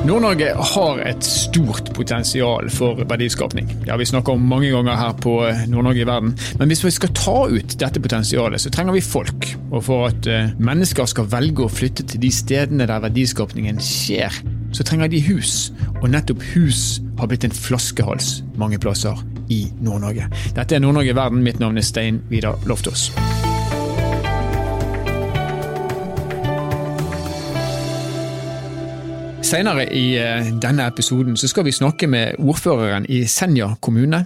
Nord-Norge har et stort potensial for verdiskapning. Det har vi snakka om mange ganger her på Nord-Norge i verden. Men hvis vi skal ta ut dette potensialet, så trenger vi folk. Og for at eh, mennesker skal velge å flytte til de stedene der verdiskapningen skjer, så trenger de hus. Og nettopp hus har blitt en flaskehals mange plasser i Nord-Norge. Dette er Nord-Norge i verden. Mitt navn er Stein Vidar Loftaas. Senere i eh, denne episoden så skal vi snakke med ordføreren i Senja kommune.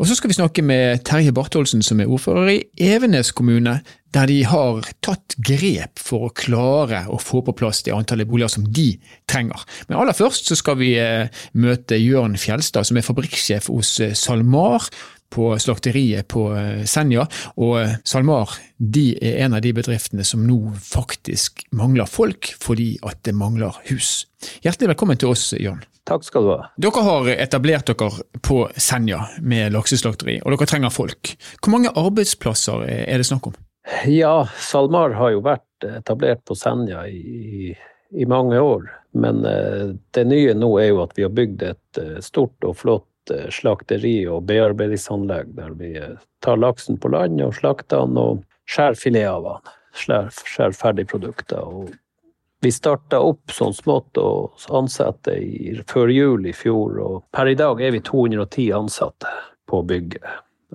Og så skal vi snakke med Terje Bartholsen som er ordfører i Evenes kommune, der de har tatt grep for å klare å få på plass det antallet boliger som de trenger. Men aller først så skal vi eh, møte Jørn Fjelstad, som er fabrikksjef hos eh, SalMar på slakteriet på eh, Senja. Og eh, SalMar de er en av de bedriftene som nå faktisk mangler folk fordi at det mangler hus. Hjertelig velkommen til oss, Jørn. Takk skal du ha. Dere har etablert dere på Senja med lakseslakteri, og dere trenger folk. Hvor mange arbeidsplasser er det snakk om? Ja, SalMar har jo vært etablert på Senja i, i mange år. Men eh, det nye nå er jo at vi har bygd et stort og flott Eh, slakteri og bearbeidingsanlegg der vi eh, tar laksen på land og slakter den og skjærer filet av den. Skjærer, ferdigprodukter. Og vi starta opp sånn smått og ansatte i, før jul i fjor, og per i dag er vi 210 ansatte på bygget.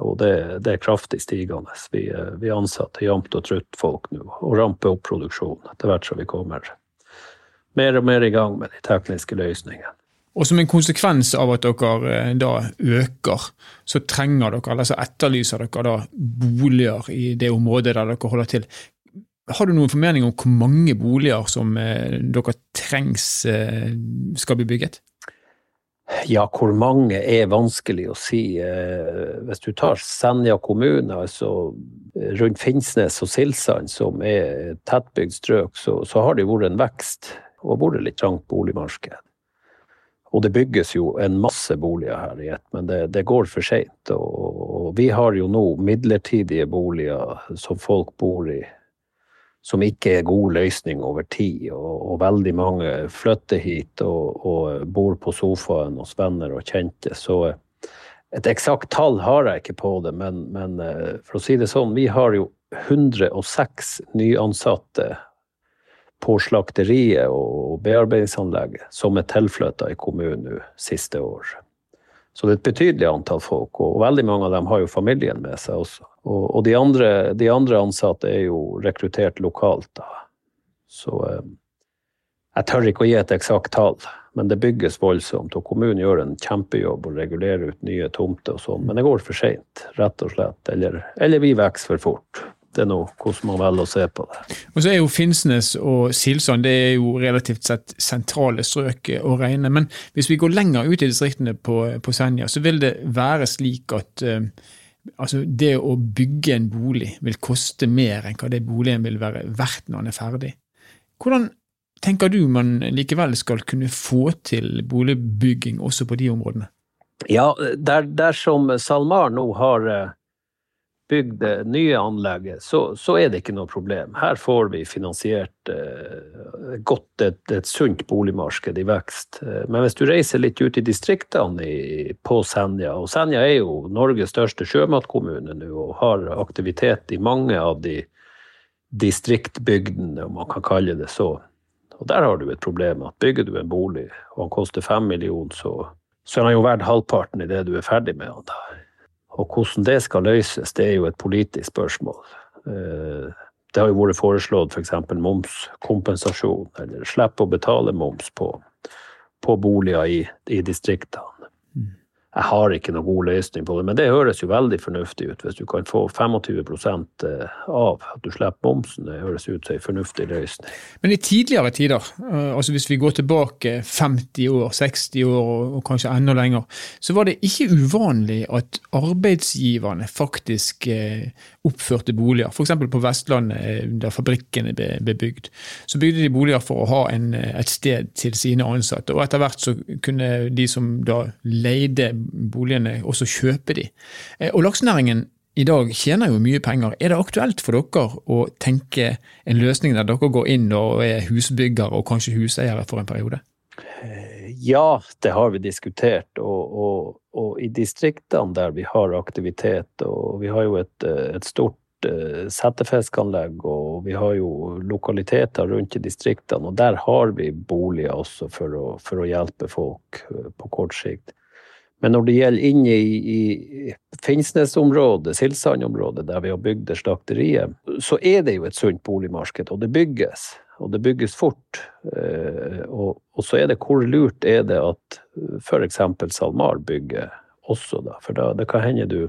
Og det, det er kraftig stigende. Vi, eh, vi ansetter jevnt og trutt folk nå, og ramper opp produksjonen etter hvert som vi kommer mer og mer i gang med de tekniske løsningene. Og som en konsekvens av at dere eh, da øker, så trenger dere, eller så etterlyser dere da boliger i det området der dere holder til. Har du noen formening om hvor mange boliger som eh, dere trengs eh, skal bli bygget? Ja, hvor mange er vanskelig å si. Hvis du tar Senja kommune, altså rundt Finnsnes og Silsand, som er tettbygd strøk, så, så har det vært en vekst og vært litt trangt boligmarked. Og det bygges jo en masse boliger her i ett, men det, det, går for seint. Og, og, vi har jo nå midlertidige boliger som folk bor i, som ikke er god løsning over tid. Og, og veldig mange flytter hit og, og, bor på sofaen hos venner og kjente. Så et eksakt tall har jeg ikke på det, men, men eh, for å si det sånn, vi har jo 106 nyansatte på slakteriet og bearbeidingsanlegget som er tilflytta i kommunen nå siste år. Så det er et betydelig antall folk, og veldig mange av dem har jo familien med seg også. Og, og de, andre, de, andre, ansatte er jo rekruttert lokalt, da. Så eh, jeg tør ikke å gi et eksakt tall, men det bygges voldsomt. Og kommunen gjør en kjempejobb og regulerer ut nye tomter og sånn, men det går for seint, rett og slett. Eller, eller vi vokser for fort det nå hvordan man velger å se på det. Og så er jo Finnsnes og Silsand det er jo relativt sett sentrale strøk å regne. Men hvis vi går lenger ut i distriktene på, på Senja, så vil det være slik at uh, altså det å bygge en bolig vil koste mer enn hva det boligen vil være verdt når den er ferdig. Hvordan tenker du man likevel skal kunne få til boligbygging også på de områdene? Ja, der, dersom SalMar nå har bygd det nye anlegget, så, så, er det ikke noe problem. Her får vi finansiert eh, godt et, et, sunt boligmarked i vekst. Eh, men hvis du reiser litt ut i distriktene i, på Senja, og Senja er jo Norges største sjømatkommune nå og har aktivitet i mange av de distriktbygdene, om man kan kalle det så. Og der har du et problem at bygger du en bolig og han koster fem millioner, så, så er han jo verdt halvparten i det du er ferdig med den. da. Og hvordan det skal løses, det er jo et politisk spørsmål. Eh, det har jo vært foreslått f.eks. For momskompensasjon, eller slippe å betale moms på, på boliger i, i distriktene. Jeg har ikke noen god løsning på det, men det høres jo veldig fornuftig ut. Hvis du kan få 25 eh, av at du slipper momsen, det høres ut som en fornuftig løsning. Men i tidligere tider, eh, altså hvis vi går tilbake 50 år, 60 år og kanskje enda lenger, så var det ikke uvanlig at arbeidsgiverne faktisk eh, oppførte boliger. F.eks. på Vestlandet, der fabrikkene ble bygd. Så bygde de boliger for å ha en, et sted til sine ansatte, og etter hvert så kunne de som da leide boligene, og så kjøpe de. Eh, og laksenæringen i dag tjener jo mye penger. Er det aktuelt for dere å tenke en løsning der dere går inn og er husbyggere og kanskje huseiere for en periode? Eh, Ja, det har vi diskutert. Og, og, og, i distriktene der vi har aktivitet, og vi har jo et, et stort settefiskanlegg, og vi har jo lokaliteter rundt i distriktene, og der har vi boliger også for å, for å hjelpe folk på kort sikt. Men når det gjelder inne i, i Finnsnes-området, Silsand-området, der vi har bygd det slakteriet, så er det jo et sunt boligmarked, og det bygges og det bygges fort. Eh, og, og, så er det hvor lurt er det at f.eks. SalMar bygger også, da. For da, det kan hende du,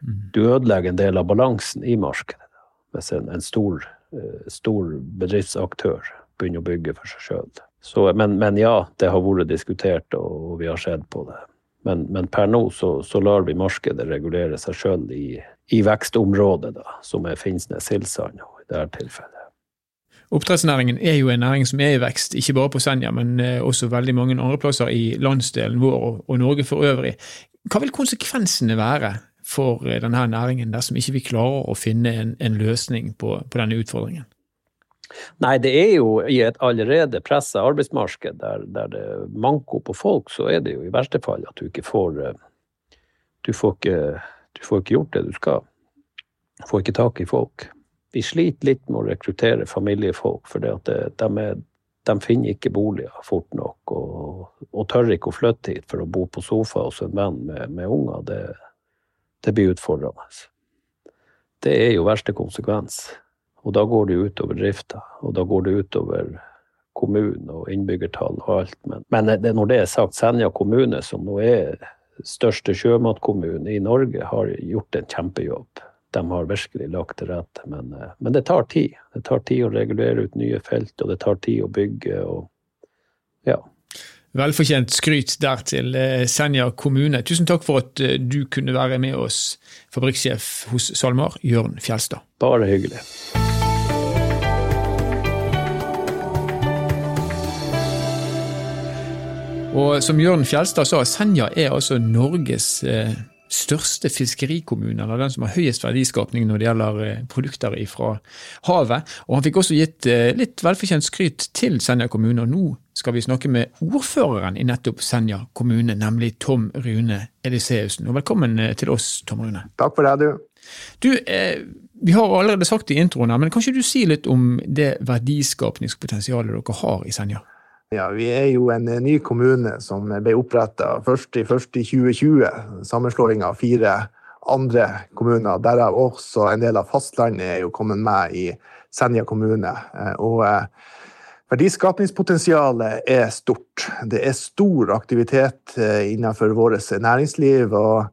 mm. du ødelegger en del av balansen i markedet. Da, hvis en, en stor, eh, stor, bedriftsaktør begynner å bygge for seg sjøl. Men, men, ja, det har vært diskutert, og vi har sett på det. Men, men per nå så, så, lar vi markedet regulere seg sjøl i, i vekstområdet, da, som er Finnsnes-Silsand i dette tilfellet. Oppdrettsnæringen er jo en næring som er i vekst, ikke bare på Senja, men eh, også veldig mange andre plasser i landsdelen vår og Norge for øvrig. Hva vil konsekvensene være for eh, denne næringen dersom ikke vi klarer å finne en, en løsning på, på, denne utfordringen? Nei, det er jo i et allerede pressa arbeidsmarked der, der, det er manko på folk, så er det jo i verste fall at du ikke får eh, Du får ikke, du får ikke gjort det du skal. Du får ikke tak i folk vi sliter litt med å rekruttere familiefolk, for de, de, finner ikke boliger fort nok. Og, og, tør ikke å flytte hit for å bo på sofa hos en venn med, med unger. Det, det, blir utfordrende. Det er jo verste konsekvens. Og da går det jo utover drifta, og da går det utover kommunen og innbyggertall og alt. Men, men det, når det er sagt, Senja kommune, som nå er største sjømatkommune i Norge, har gjort en kjempejobb de har virkelig lagt til rette. Men, eh, men, det tar tid. Det tar tid å regulere ut nye felt, og det tar tid å bygge. og ja. Velfortjent skryt der til eh, Senja kommune. Tusen takk for at eh, du kunne være med oss, fabrikksjef hos SalMar, Jørn Fjelstad. Bare hyggelig. Og som Jørn Fjelstad sa, Senja er altså Norges største fiskerikommune, eller den som har høyest verdiskapning når det gjelder eh, produkter fra havet. Og han fikk også gitt eh, litt velfortjent skryt til Senja kommune, og nå skal vi snakke med ordføreren i nettopp Senja kommune, nemlig Tom Rune Eliseusen. Og velkommen eh, til oss, Tom Rune. Takk for det, du. Du, eh, vi har allerede sagt det i introen, her, men kan ikke du si litt om det verdiskapningspotensialet dere har i Senja? Ja, Vi er jo en ny kommune som ble oppretta først i 2020. Sammenslåing av fire andre kommuner, derav også en del av fastlandet er jo kommet med i Senja kommune. Eh, og verdiskapningspotensialet er stort. Det er stor aktivitet eh, innenfor vårt næringsliv. og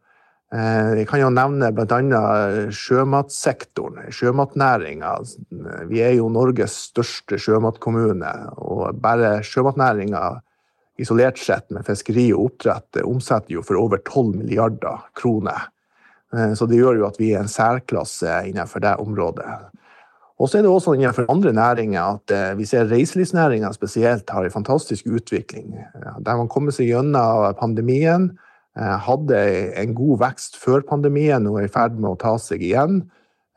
jeg kan jo nevne bl.a. sjømatsektoren, sjømatnæringa. Vi er jo Norges største sjømatkommune, og bare sjømatnæringa isolert sett med fiskeri og oppdrett omsetter jo for over 12 milliarder kroner. Eh, så det gjør jo at vi er en særklasse innenfor det området. Og så er det også innenfor andre næringer at eh, vi ser reiselivsnæringa spesielt har en fantastisk utvikling. Der man kommer seg gjennom pandemien Eh, hadde en god vekst før pandemien og er i ferd med å ta seg igjen.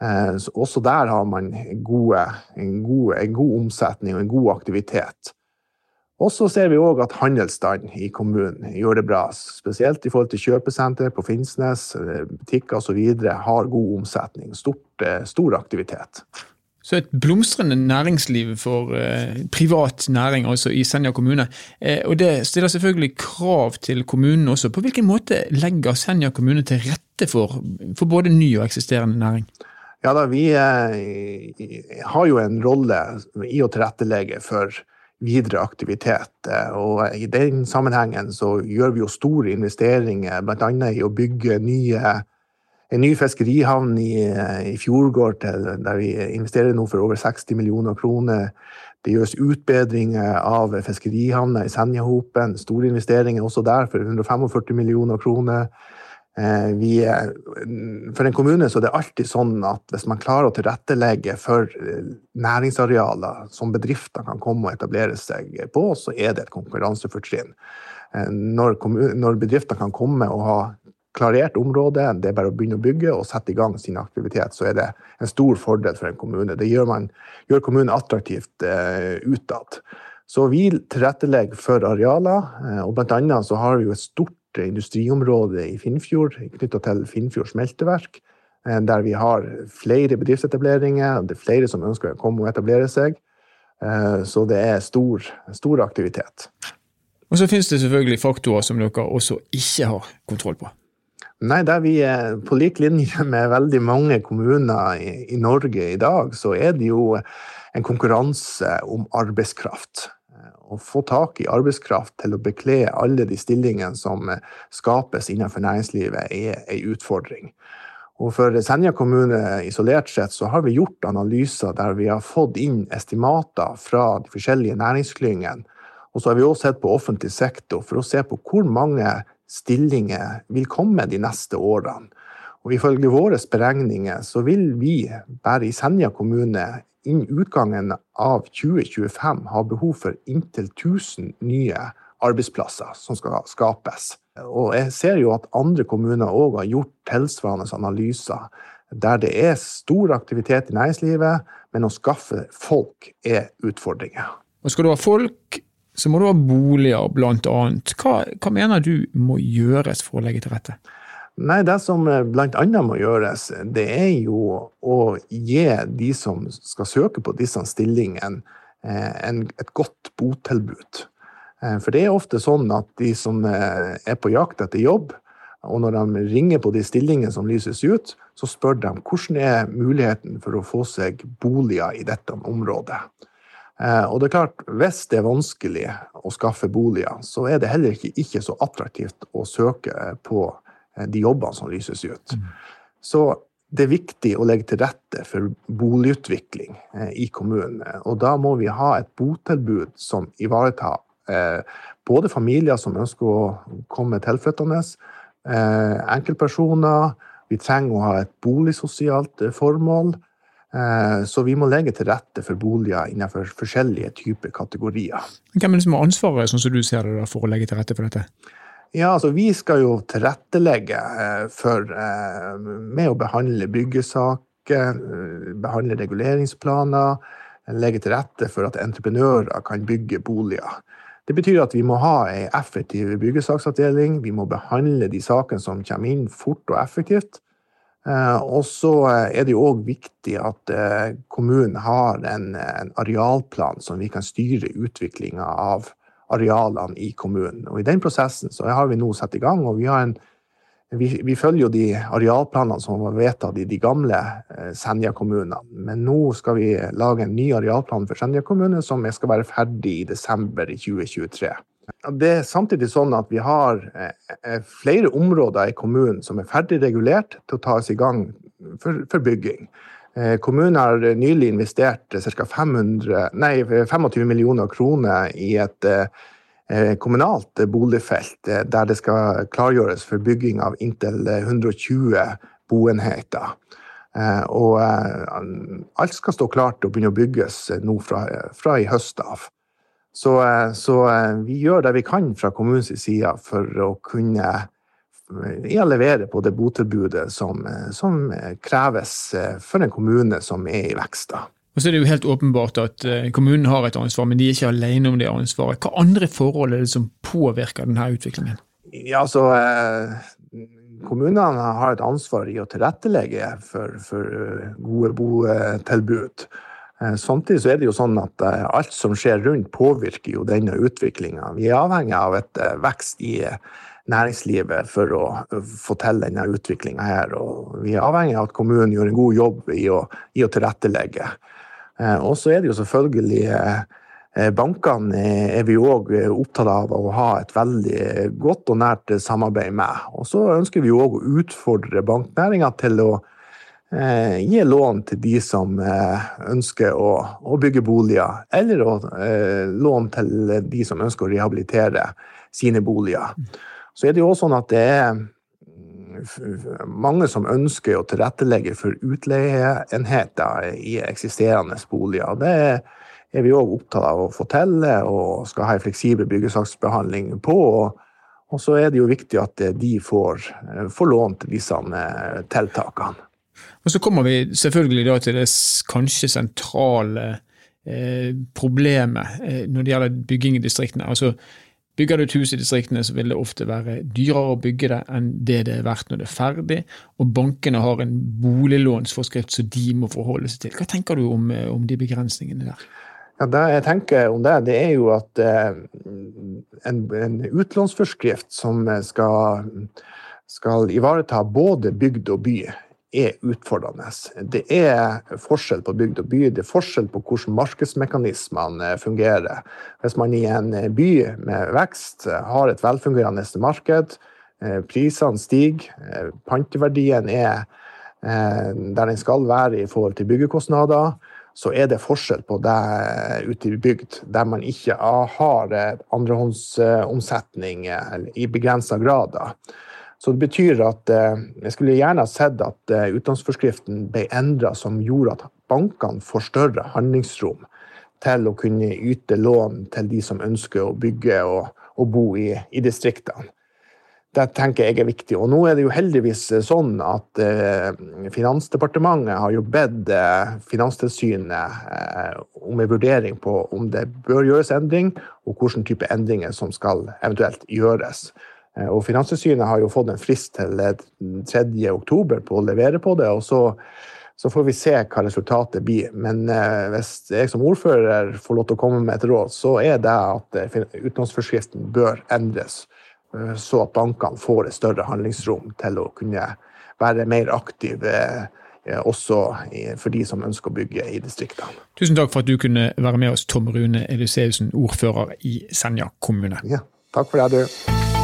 Eh, så også der har man gode, en, god, en, god, omsetning og en god aktivitet. Og så ser vi òg at handelsstanden i kommunen gjør det bra. Spesielt i forhold til kjøpesenter på Finnsnes, eh, butikker osv. har god omsetning. Stort, stor aktivitet. Så et blomstrende næringsliv for eh, privat næring altså i Senja kommune. Eh, og Det stiller selvfølgelig krav til kommunen også. På hvilken måte legger Senja kommune til rette for, for både ny og eksisterende næring? Ja da, Vi eh, har jo en rolle i å tilrettelegge for videre aktivitet. Eh, og I den sammenhengen så gjør vi jo store investeringer, bl.a. i å bygge nye en ny fiskerihavn i, i Fjordgård der vi investerer nå for over 60 millioner kroner. Det gjøres utbedringer av fiskerihavna i Senjahopen. Store investeringer også der for 145 millioner kroner. Eh, vi, for en kommune så er det alltid sånn at hvis man klarer å tilrettelegge for eh, næringsarealer som bedrifter kan komme og etablere seg på, så er det et konkurransefortrinn. Eh, når, når bedrifter kan komme og ha klarert område, det er bare å begynne å bygge og sette i gang sin aktivitet, så er det en stor fordel for en kommune. Det gjør, man, gjør kommunen attraktivt eh, utad. Så vi tilrettelegger for arealer, og blant annet så har vi jo et stort industriområde i Finnfjord knytta til Finnfjord smelteverk, der vi har flere bedriftsetableringer. Det er flere som ønsker å komme og etablere seg. Så det er stor, stor aktivitet. Og så finnes det selvfølgelig faktorer som dere også ikke har kontroll på. Nei, der vi er på lik linje med veldig mange kommuner i, i, Norge i dag, så er det jo en konkurranse om arbeidskraft. Å få tak i arbeidskraft til å bekle alle de stillingene som skapes innenfor næringslivet, er en utfordring. Og for Senja kommune isolert sett så har vi gjort analyser der vi har fått inn estimater fra de forskjellige næringsklyngene. Og så har vi også sett på offentlig sektor for å se på hvor mange stillinger vil komme de neste årene. Og Ifølge våre beregninger så vil vi bare i Senja kommune innen utgangen av 2025 ha behov for inntil 1000 nye arbeidsplasser som skal skapes. Og jeg ser jo at andre kommuner òg har gjort tilsvarende analyser der det er stor aktivitet i næringslivet, men å skaffe folk er utfordringer. Og skal du ha folk, så må du ha boliger, blant annet. Hva, hva mener du må gjøres for å legge til rette? Nei, Det som blant bl.a. må gjøres, det er jo å gi de som skal søke på disse stillingene, eh, et godt botilbud. Eh, for det er ofte sånn at de som er på jakt etter jobb, og når de ringer på de stillingene som lyses ut, så spør de hvordan er muligheten for å få seg boliger i dette området. Eh, og det er klart, Hvis det er vanskelig å skaffe boliger, så er det heller ikke, ikke så attraktivt å søke på eh, de jobbene som lyses ut. Mm. Så det er viktig å legge til rette for boligutvikling eh, i kommunen. Og da må vi ha et botilbud som ivaretar både familier som ønsker å komme tilflyttende, enkeltpersoner. Vi trenger å ha et boligsosialt formål. Eh, så vi må legge til rette for boliger innenfor forskjellige typer kategorier. Hvem er det som har ansvaret sånn som du ser det for å legge til rette for dette? Ja, altså Vi skal jo tilrettelegge eh, for, eh, med å behandle byggesaker, behandle reguleringsplaner, legge til rette for at entreprenører kan bygge boliger. Det betyr at vi må ha ei effektiv byggesaksavdeling. Vi må behandle de sakene som kommer inn, fort og effektivt. Eh, og så eh, er det jo òg viktig at eh, kommunen har en, en, arealplan som vi kan styre utviklinga av arealene i kommunen. Og I den prosessen så har vi nå satt i gang, og vi, en, vi, vi følger jo de arealplanene som var vedtatt i de gamle Senja-kommunene. Men nå skal vi lage en ny arealplan for Senja kommune som skal være ferdig i desember 2023. Det er samtidig sånn at vi har eh, flere områder i kommunen som er ferdig regulert til å tas i gang for, for bygging. Eh, kommunen har nylig investert ca. 25 millioner kroner i et eh, kommunalt boligfelt der det skal klargjøres for bygging av inntil 120 boenheter. Og alt skal stå klart å begynne å bygges nå fra, fra i høst av. Så, eh, så, eh, vi gjør det vi kan fra kommunens side for å kunne eh, ja, levere på det botilbudet som, som, kreves for en kommune som er i vekst. Og så er det jo helt åpenbart at Kommunen har et ansvar, men de er ikke alene om det ansvaret. Hva andre forhold er det som påvirker denne utviklingen? Ja, altså, Kommunene har et ansvar i å tilrettelegge for, for gode botilbud. Eh, samtidig så er det jo sånn at eh, alt som skjer rundt, påvirker jo denne utviklinga. Vi er avhengig av et eh, vekst i næringslivet for å få til denne utviklinga her. Og vi er avhengig av at kommunen gjør en god jobb i å, i å tilrettelegge. Og så er det jo selvfølgelig Bankene er vi òg opptatt av å ha et veldig godt og nært samarbeid med. Og så ønsker vi òg å utfordre banknæringa til å gi lån til de som eh, ønsker å, å, bygge boliger, eller å, eh, lån til de som ønsker å rehabilitere sine boliger. Så er det jo også sånn at det er mm, mange som ønsker å tilrettelegge for utleieenheter i eksisterende boliger. Det er vi òg opptatt av å få til, og skal ha en fleksibel byggesaksbehandling på. Og så er det jo viktig at de får, får lån til disse eh, tiltakene. Og Så kommer vi selvfølgelig da til det kanskje sentrale eh, problemet eh, når det gjelder bygging i distriktene. Altså, Bygger du et hus i distriktene, så vil det ofte være dyrere å bygge det enn det det er verdt når det er ferdig, og bankene har en boliglånsforskrift som de må forholde seg til. Hva tenker du om, eh, om de begrensningene der? Ja, det jeg tenker om det, det er jo at eh, en, en, utlånsforskrift som skal, skal ivareta både bygd og by, er utfordrende. Det er forskjell på bygd og by, det er forskjell på hvordan markedsmekanismene fungerer. Hvis man i en by med vekst har et velfungerende marked, eh, prisene stiger, eh, panteverdien er der den skal være i forhold til byggekostnader, så er det forskjell på det ute i bygd, der man ikke har andrehåndsomsetning i begrensa grad. Så det betyr at eh, jeg skulle gjerne ha sett at eh, utlånsforskriften ble endra som gjorde at bankene får større handlingsrom til å kunne yte lån til de som ønsker å bygge og, og bo i, i distriktene. Det tenker jeg er viktig. Og nå er det jo heldigvis sånn at eh, Finansdepartementet har jo bedt Finanstilsynet om en vurdering på om det bør gjøres endring, og hvilken type endringer som skal eventuelt gjøres. Eh, og Finanstilsynet har jo fått en frist til 3. oktober på å levere på det. og så, så får vi se hva resultatet blir. Men eh, hvis jeg som ordfører får lov til å komme med et råd, så er det at eh, utlånsforskriften bør endres Eh, så at bankene får et større handlingsrom til å kunne være mer aktive eh, også for de som ønsker å bygge i distriktene. Tusen takk for at du kunne være med oss, Tom Rune Eliseusen, ordfører i Senja kommune. Ja, takk for det, du.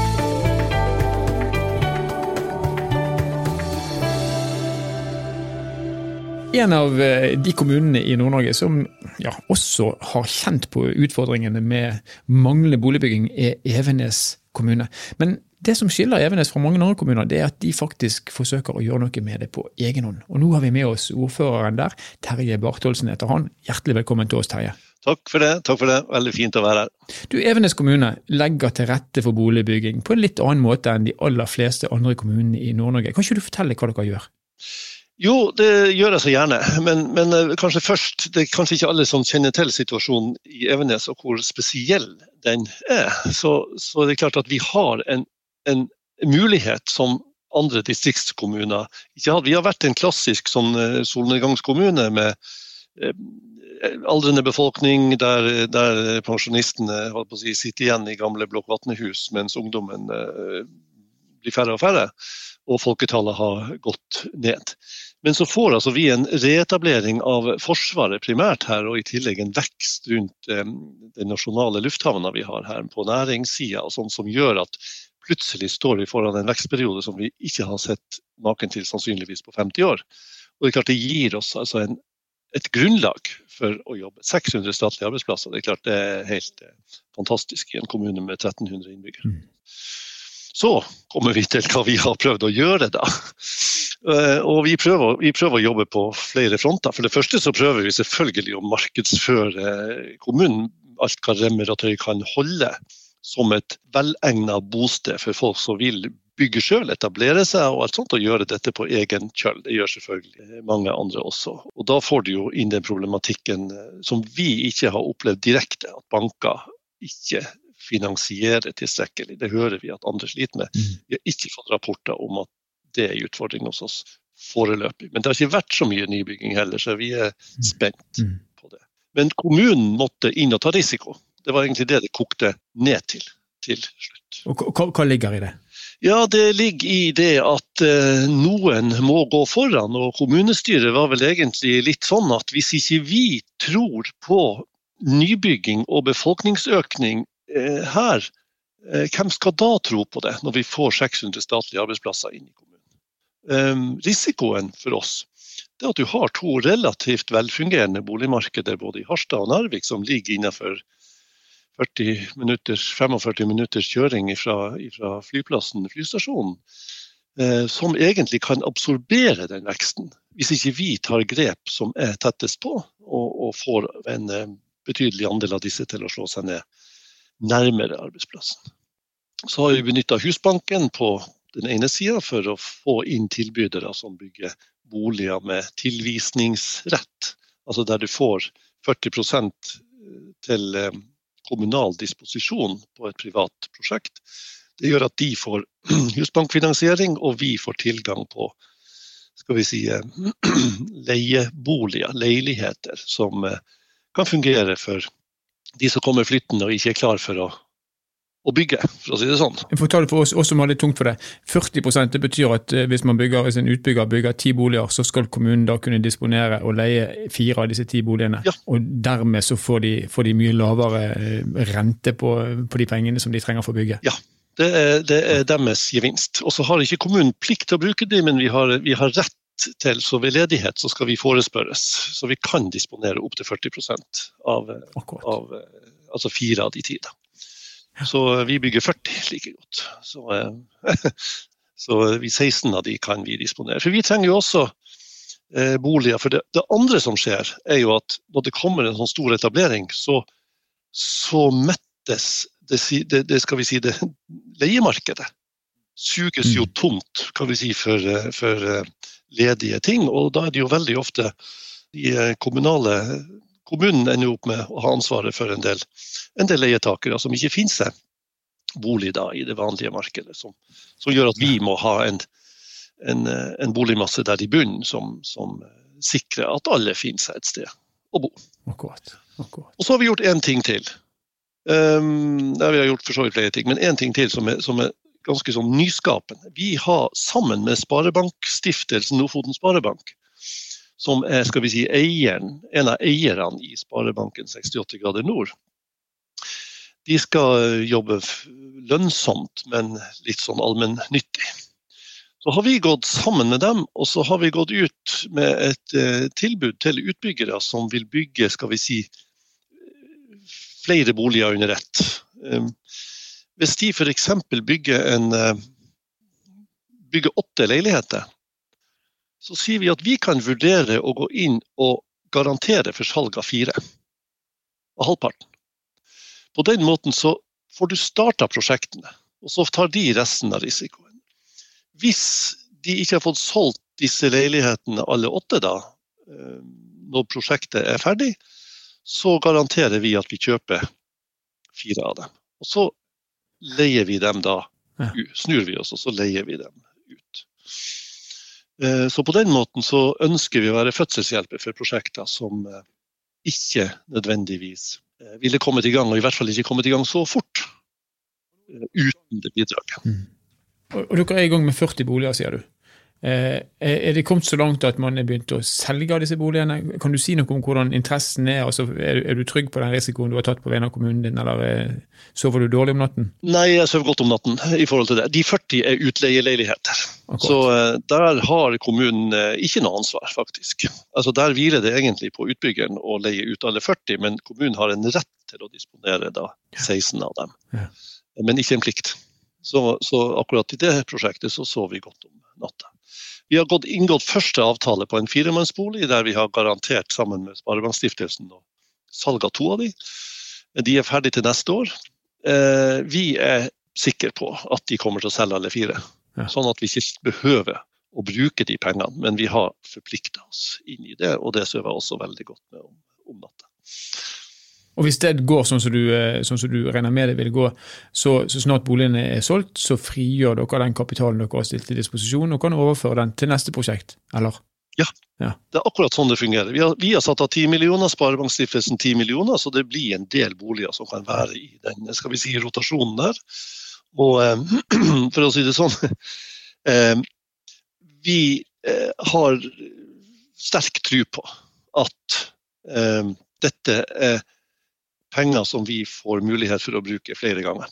En av eh, de kommunene i Nord-Norge som ja, også har kjent på utfordringene med manglende boligbygging, er Evenes kommune. Men det som skiller Evenes fra mange andre kommuner, det er at de faktisk forsøker å gjøre noe med det på egen hånd. Og nå har vi med oss ordføreren der. Terje Bartholsen heter han. Hjertelig velkommen til oss, Terje. Takk for det. takk for det. Veldig fint å være her. Du, Evenes kommune legger til rette for boligbygging på en litt annen måte enn de aller fleste andre kommunene i Nord-Norge. Kan ikke du fortelle hva dere gjør? Jo, det gjør jeg så gjerne. Men, men, eh, kanskje først, det er kanskje ikke alle som kjenner til situasjonen i Evenes og hvor spesiell den er. Så, så det er klart at vi har en, en mulighet som andre distriktskommuner ikke hadde. Vi har vært en klassisk sånn eh, solnedgangskommune med eh, aldrende befolkning, der, der pensjonistene si, sitter igjen i gamle blokkvatnehus, mens ungdommen blir færre og færre, og folketallet har gått ned. Men så får altså vi en reetablering av Forsvaret primært her, og i tillegg en vekst rundt eh, den nasjonale lufthavna vi har her på næringssida, sånn som gjør at plutselig står vi foran en vekstperiode som vi ikke har sett maken til sannsynligvis på 50 år. Og Det er klart det gir oss altså en, et grunnlag for å jobbe. 600 statlige arbeidsplasser, det er klart det er helt eh, fantastisk i en kommune med 1300 innbyggere. Mm. Så kommer vi til hva vi har prøvd å gjøre, da. Eh, og vi prøver, vi prøver, å jobbe på flere fronter. For det første så prøver vi selvfølgelig å markedsføre kommunen alt hva remmer og tøy kan holde som et velegnet bosted for folk som vil bygge sjøl, etablere seg og alt sånt, og gjøre dette på egen kjøl. Det gjør selvfølgelig mange andre også. Og Da får du jo inn den problematikken eh, som vi ikke har opplevd direkte, at banker ikke finansierer tilstrekkelig. Det hører vi at andre sliter med. Mm. Vi har ikke fått rapporter om at det er en utfordring hos oss foreløpig. Men det har ikke vært så mye nybygging heller, så vi er mm. spent mm. på det. Men kommunen måtte inn og ta risiko. Det var egentlig det det kokte ned til til slutt. Og hva, hva ligger i det? Ja, Det ligger i det at eh, noen må gå foran. og Kommunestyret var vel egentlig litt sånn at hvis ikke vi tror på nybygging og befolkningsøkning eh, her, eh, hvem skal da tro på det, når vi får 600 statlige arbeidsplasser inn i kommunen? Ehm, risikoen for oss det er at du har to relativt velfungerende boligmarkeder både i Harstad og Narvik som ligger innenfor 40 minutters, 45 minutters kjøring fra, flyplassen, flystasjonen, eh, som egentlig kan absorbere den veksten, hvis ikke vi tar grep som er tettest på, og, og får en eh, betydelig andel av disse til å slå seg ned nærmere arbeidsplassen. Så har vi benytta Husbanken på den ene sida for å få inn tilbydere som bygger boliger med tilvisningsrett. Altså der du får 40% til kommunal disposisjon på et privat prosjekt. Det gjør at de får husbankfinansiering, og vi får tilgang på skal vi si, leieboliger, leiligheter, som kan fungere for de som kommer flyttende og ikke er klar for å å bygge, for å si det sånn. Det for oss, oss som har litt tungt for det. 40 det betyr at eh, hvis man bygger, hvis en utbygger bygger ti boliger, så skal kommunen da kunne disponere og leie fire av disse ti boligene. Ja. Og dermed så får de, får de mye lavere eh, rente på, på, de pengene som de trenger for å bygge. Ja, det er, det er deres gevinst. Og så har ikke kommunen plikt til å bruke dem, men vi har, vi har rett til, så ved ledighet så skal vi forespørres. Så vi kan disponere opptil 40% av, av altså fire av de ti. Så vi bygger 40 like godt. Så, eh, så vi 16 av de kan vi disponere. For vi trenger jo også eh, boliger. For det, det, andre som skjer, er jo at når det kommer en sånn stor etablering, så, så mettes det, det, det, skal vi si, det leiemarkedet. Suges jo mm. tomt kan vi si, for, eh, for ledige ting. Og da er det jo veldig ofte de kommunale Kommunen ender opp med å ha ansvaret for en del en del leietakere som ikke finner seg bolig da, i det vanlige markedet. Som, som gjør at vi må ha en, en, en boligmasse der i bunnen som, som, sikrer at alle finner seg et sted å bo. Akkurat. Akkurat. Og så har vi gjort én ting til. Um, der vi har gjort for så vidt flere ting, men én ting til som er, som er ganske sånn nyskapende. Vi har sammen med Sparebankstiftelsen Lofoten Sparebank, som er skal vi si, eieren, en av eierne i Sparebanken 68 grader nord, de skal jobbe lønnsomt, men litt sånn allmennyttig. Så har vi gått sammen med dem, og så har vi gått ut med et eh, tilbud til utbyggere som vil bygge skal vi si, flere boliger under ett. Um, hvis de f.eks. bygger, eh, bygger åtte leiligheter, så sier vi at vi kan vurdere å gå inn og garantere for salg av fire. Av halvparten. På den måten så får du starta prosjektene, og så tar de resten av risikoen. Hvis de ikke har fått solgt disse leilighetene alle åtte da, eh, når prosjektet er ferdig, så garanterer vi at vi kjøper fire av dem. Og så leier vi dem da, snur vi oss og så leier vi dem ut. Eh, så på den måten så ønsker vi å være fødselshjelper for prosjekter som eh, ikke nødvendigvis Eh, ville kommet i gang, og i hvert fall ikke kommet i gang så fort uten det bidraget. Mm. Og dere er i gang med 40 boliger, sier du. Eh, er det kommet så langt at man er begynt å selge disse boligene? Kan du si noe om hvordan interessen er? Altså, er, du trygg på den risikoen du har tatt på vegne av kommunen din, eller er, sover du dårlig om natten? Nei, jeg sover godt om natten i forhold til det. De 40 er utleieleiligheter. Akkurat. Så uh, der har kommunen ikke noe ansvar, faktisk. Altså Der hviler det egentlig på utbyggeren å leie ut alle 40, men kommunen har en rett til å disponere da 16 av dem. Ja. Men ikke en plikt. Så, så akkurat i det prosjektet så sover vi godt om natta. Vi har gått, inngått første avtale på en firemannsbolig, der vi har garantert sammen med Sparebankstiftelsen salg av to av de. De er ferdige til neste år. Eh, vi er sikre på at de kommer til å selge alle fire. Sånn at vi ikke behøver å bruke de pengene, men vi har forplikta oss inn i det, og det sover jeg også veldig godt med om, om natta. Og Hvis det går sånn som du, eh, sånn som du regner med det vil gå, så, så snart boligene er solgt, så frigjør dere den kapitalen dere har stilt til disposisjon, og kan overføre den til neste prosjekt, eller? Ja, ja. det er akkurat sånn det fungerer. Vi har, vi har satt av 10 millioner, Sparebankstiftelsen 10 millioner, så det blir en del boliger som kan være i den skal vi si, rotasjonen der. Og eh, for å si det sånn eh, Vi har sterk tro på at dette er penger som vi får mulighet for å bruke flere ganger.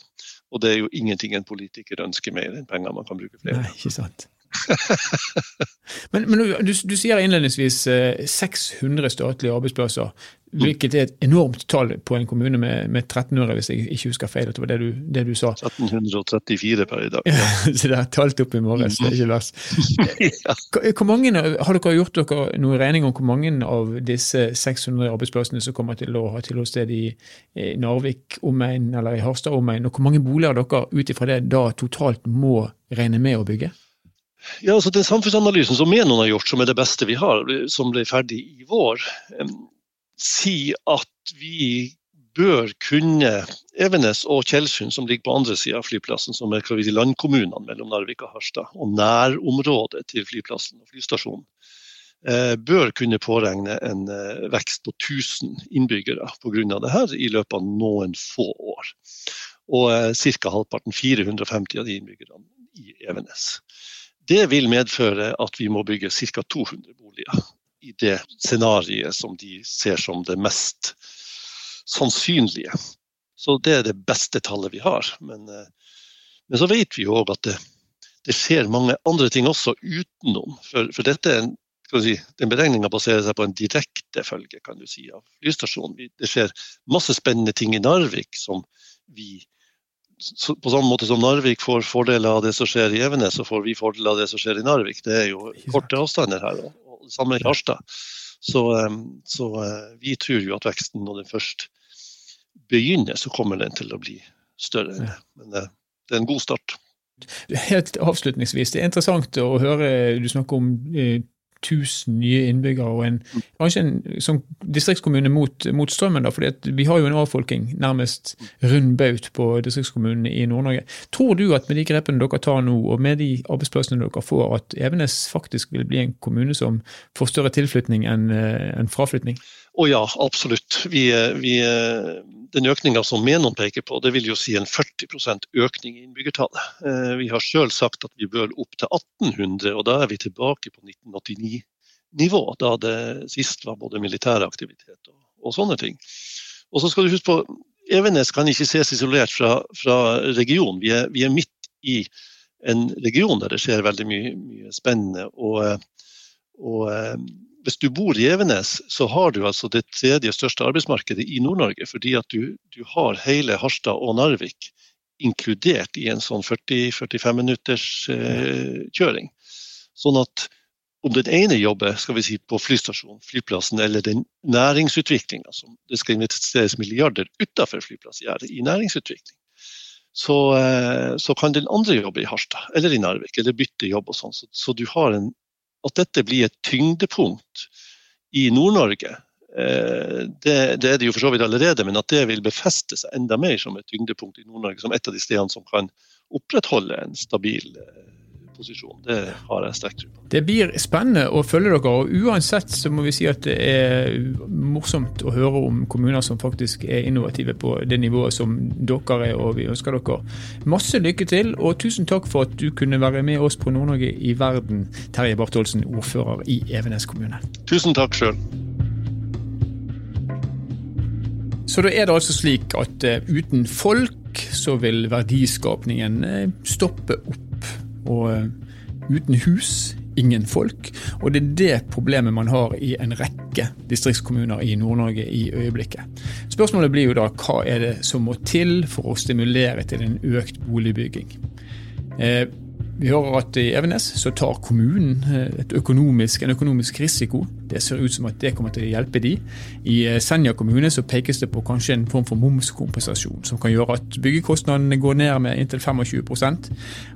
Og det er jo ingenting en politiker ønsker mer enn penger man kan bruke flere ganger. Nei, ikke sant. men, men du, du, sier innledningsvis 600 eh, statlige arbeidsplasser. Hvilket er et enormt tall på en kommune med, med 1300, hvis jeg ikke husker feil. Det var det du, det du sa. 1334 per i dag. Ja. så det er talt opp i morges, det er ikke verst. Har dere gjort dere noen regning om hvor mange av disse 600 arbeidsplassene som kommer til å ha tilholdssted i Narvik omegn eller i Harstad omegn, og hvor mange boliger dere ut ifra det da totalt må regne med å bygge? Ja, altså Den samfunnsanalysen som Menon har gjort, som er det beste vi har, som ble ferdig i vår, sier at vi bør kunne Evenes og Tjeldsund, som ligger på andre sida av flyplassen, som er si, landkommunene mellom Narvik og Harstad, og nærområdet til flyplassen og flystasjonen, eh, bør kunne påregne en eh, vekst på 1000 innbyggere pga. dette i løpet av noen få år. Og eh, ca. halvparten, 450 av de innbyggerne, i Evenes. Det vil medføre at vi må bygge ca. 200 boliger i det scenarioet som de ser som det mest sannsynlige. Så det er det beste tallet vi har. Men, eh, men så vet vi jo òg at det, det, skjer mange andre ting også utenom. For, for dette er en, si, den beregninga baserer seg på en direkte følge kan du si, av flystasjonen. Det skjer masse spennende ting i Narvik som vi på samme måte som Narvik får fordeler av det som skjer i Evenes, så får vi fordeler av det som skjer i Narvik. Det er jo korte avstander her. og det Samme i Harstad. Så, eh, så, eh, vi tror jo at veksten, når den først begynner, så kommer den til å bli større. Men det, det er en god start. Helt avslutningsvis, det er interessant å høre du snakke om eh, 1000 nye innbyggere og en, kanskje en sånn distriktskommune mot, mot strømmen. da, fordi Vi har jo en avfolking nærmest rund baut på distriktskommunene i Nord-Norge. Tror du at med de grepene dere tar nå, og med de arbeidsplassene dere får, at Evenes faktisk vil bli en kommune som får større tilflytning enn eh, en fraflytning? Å ja, absolutt. Vi, vi, den økninga som Menon peker på, det vil jo si en 40% økning i innbyggertallet. Eh, vi har sjøl sagt at vi bør opp til 1800, og da er vi tilbake på 1989-nivå. Da det sist var både militær aktivitet og, og, sånne ting. Og så skal du huske på, Evenes kan ikke ses isolert fra, fra regionen. Vi er, vi er, midt i en region der det skjer veldig mye, mye spennende. og, og hvis du bor i Evenes, så har du altså det tredje største arbeidsmarkedet i Nord-Norge. Fordi at du, du, har hele Harstad og Narvik inkludert i en sånn 40-45 minutters eh, kjøring. Sånn at om den ene jobber skal vi si, på flystasjonen, flyplassen eller den næringsutviklinga som det skal investeres milliarder utenfor flyplassgjerdet i næringsutvikling, så, eh, så, kan den andre jobbe i Harstad eller i Narvik eller bytte jobb. og sånn. Så, så, du har en at dette blir et tyngdepunkt i Nord-Norge, eh, det, det, er det jo for så vidt allerede, men at det vil befeste seg enda mer som et tyngdepunkt i Nord-Norge, som et av de stedene som kan opprettholde en stabil eh, posisjon. Det har jeg sterk tro på. Det blir spennende å følge dere. og Uansett så må vi si at det er morsomt å høre om kommuner som faktisk er innovative på det nivået som dere er, og vi ønsker dere masse lykke til. Og tusen takk for at du kunne være med oss på Nord-Norge i verden, Terje Bartholsen, ordfører i Evenes kommune. Tusen takk sjøl. Så da er det altså slik at uh, uten folk så vil verdiskapningen uh, stoppe opp. Og uh, uten hus, ingen folk. Og det er det problemet man har i en rekke distriktskommuner i Nord-Norge i øyeblikket. Spørsmålet blir jo da hva er det som må til for å stimulere til en økt boligbygging. Eh, vi hører at i Evenes så tar kommunen eh, økonomisk, en økonomisk risiko. Det ser ut som at det kommer til å hjelpe de. I eh, Senja kommune så pekes det på kanskje en form for momskompensasjon, som kan gjøre at byggekostnadene går ned med inntil 25%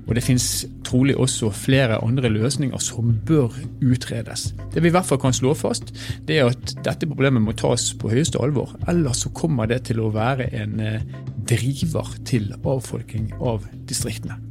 Og det finnes trolig også flere andre løsninger som bør utredes. Det vi i hvert fall kan slå fast, det er at dette problemet må tas på høyeste alvor. Ellers så kommer det til å være en eh, driver til avfolking av distriktene.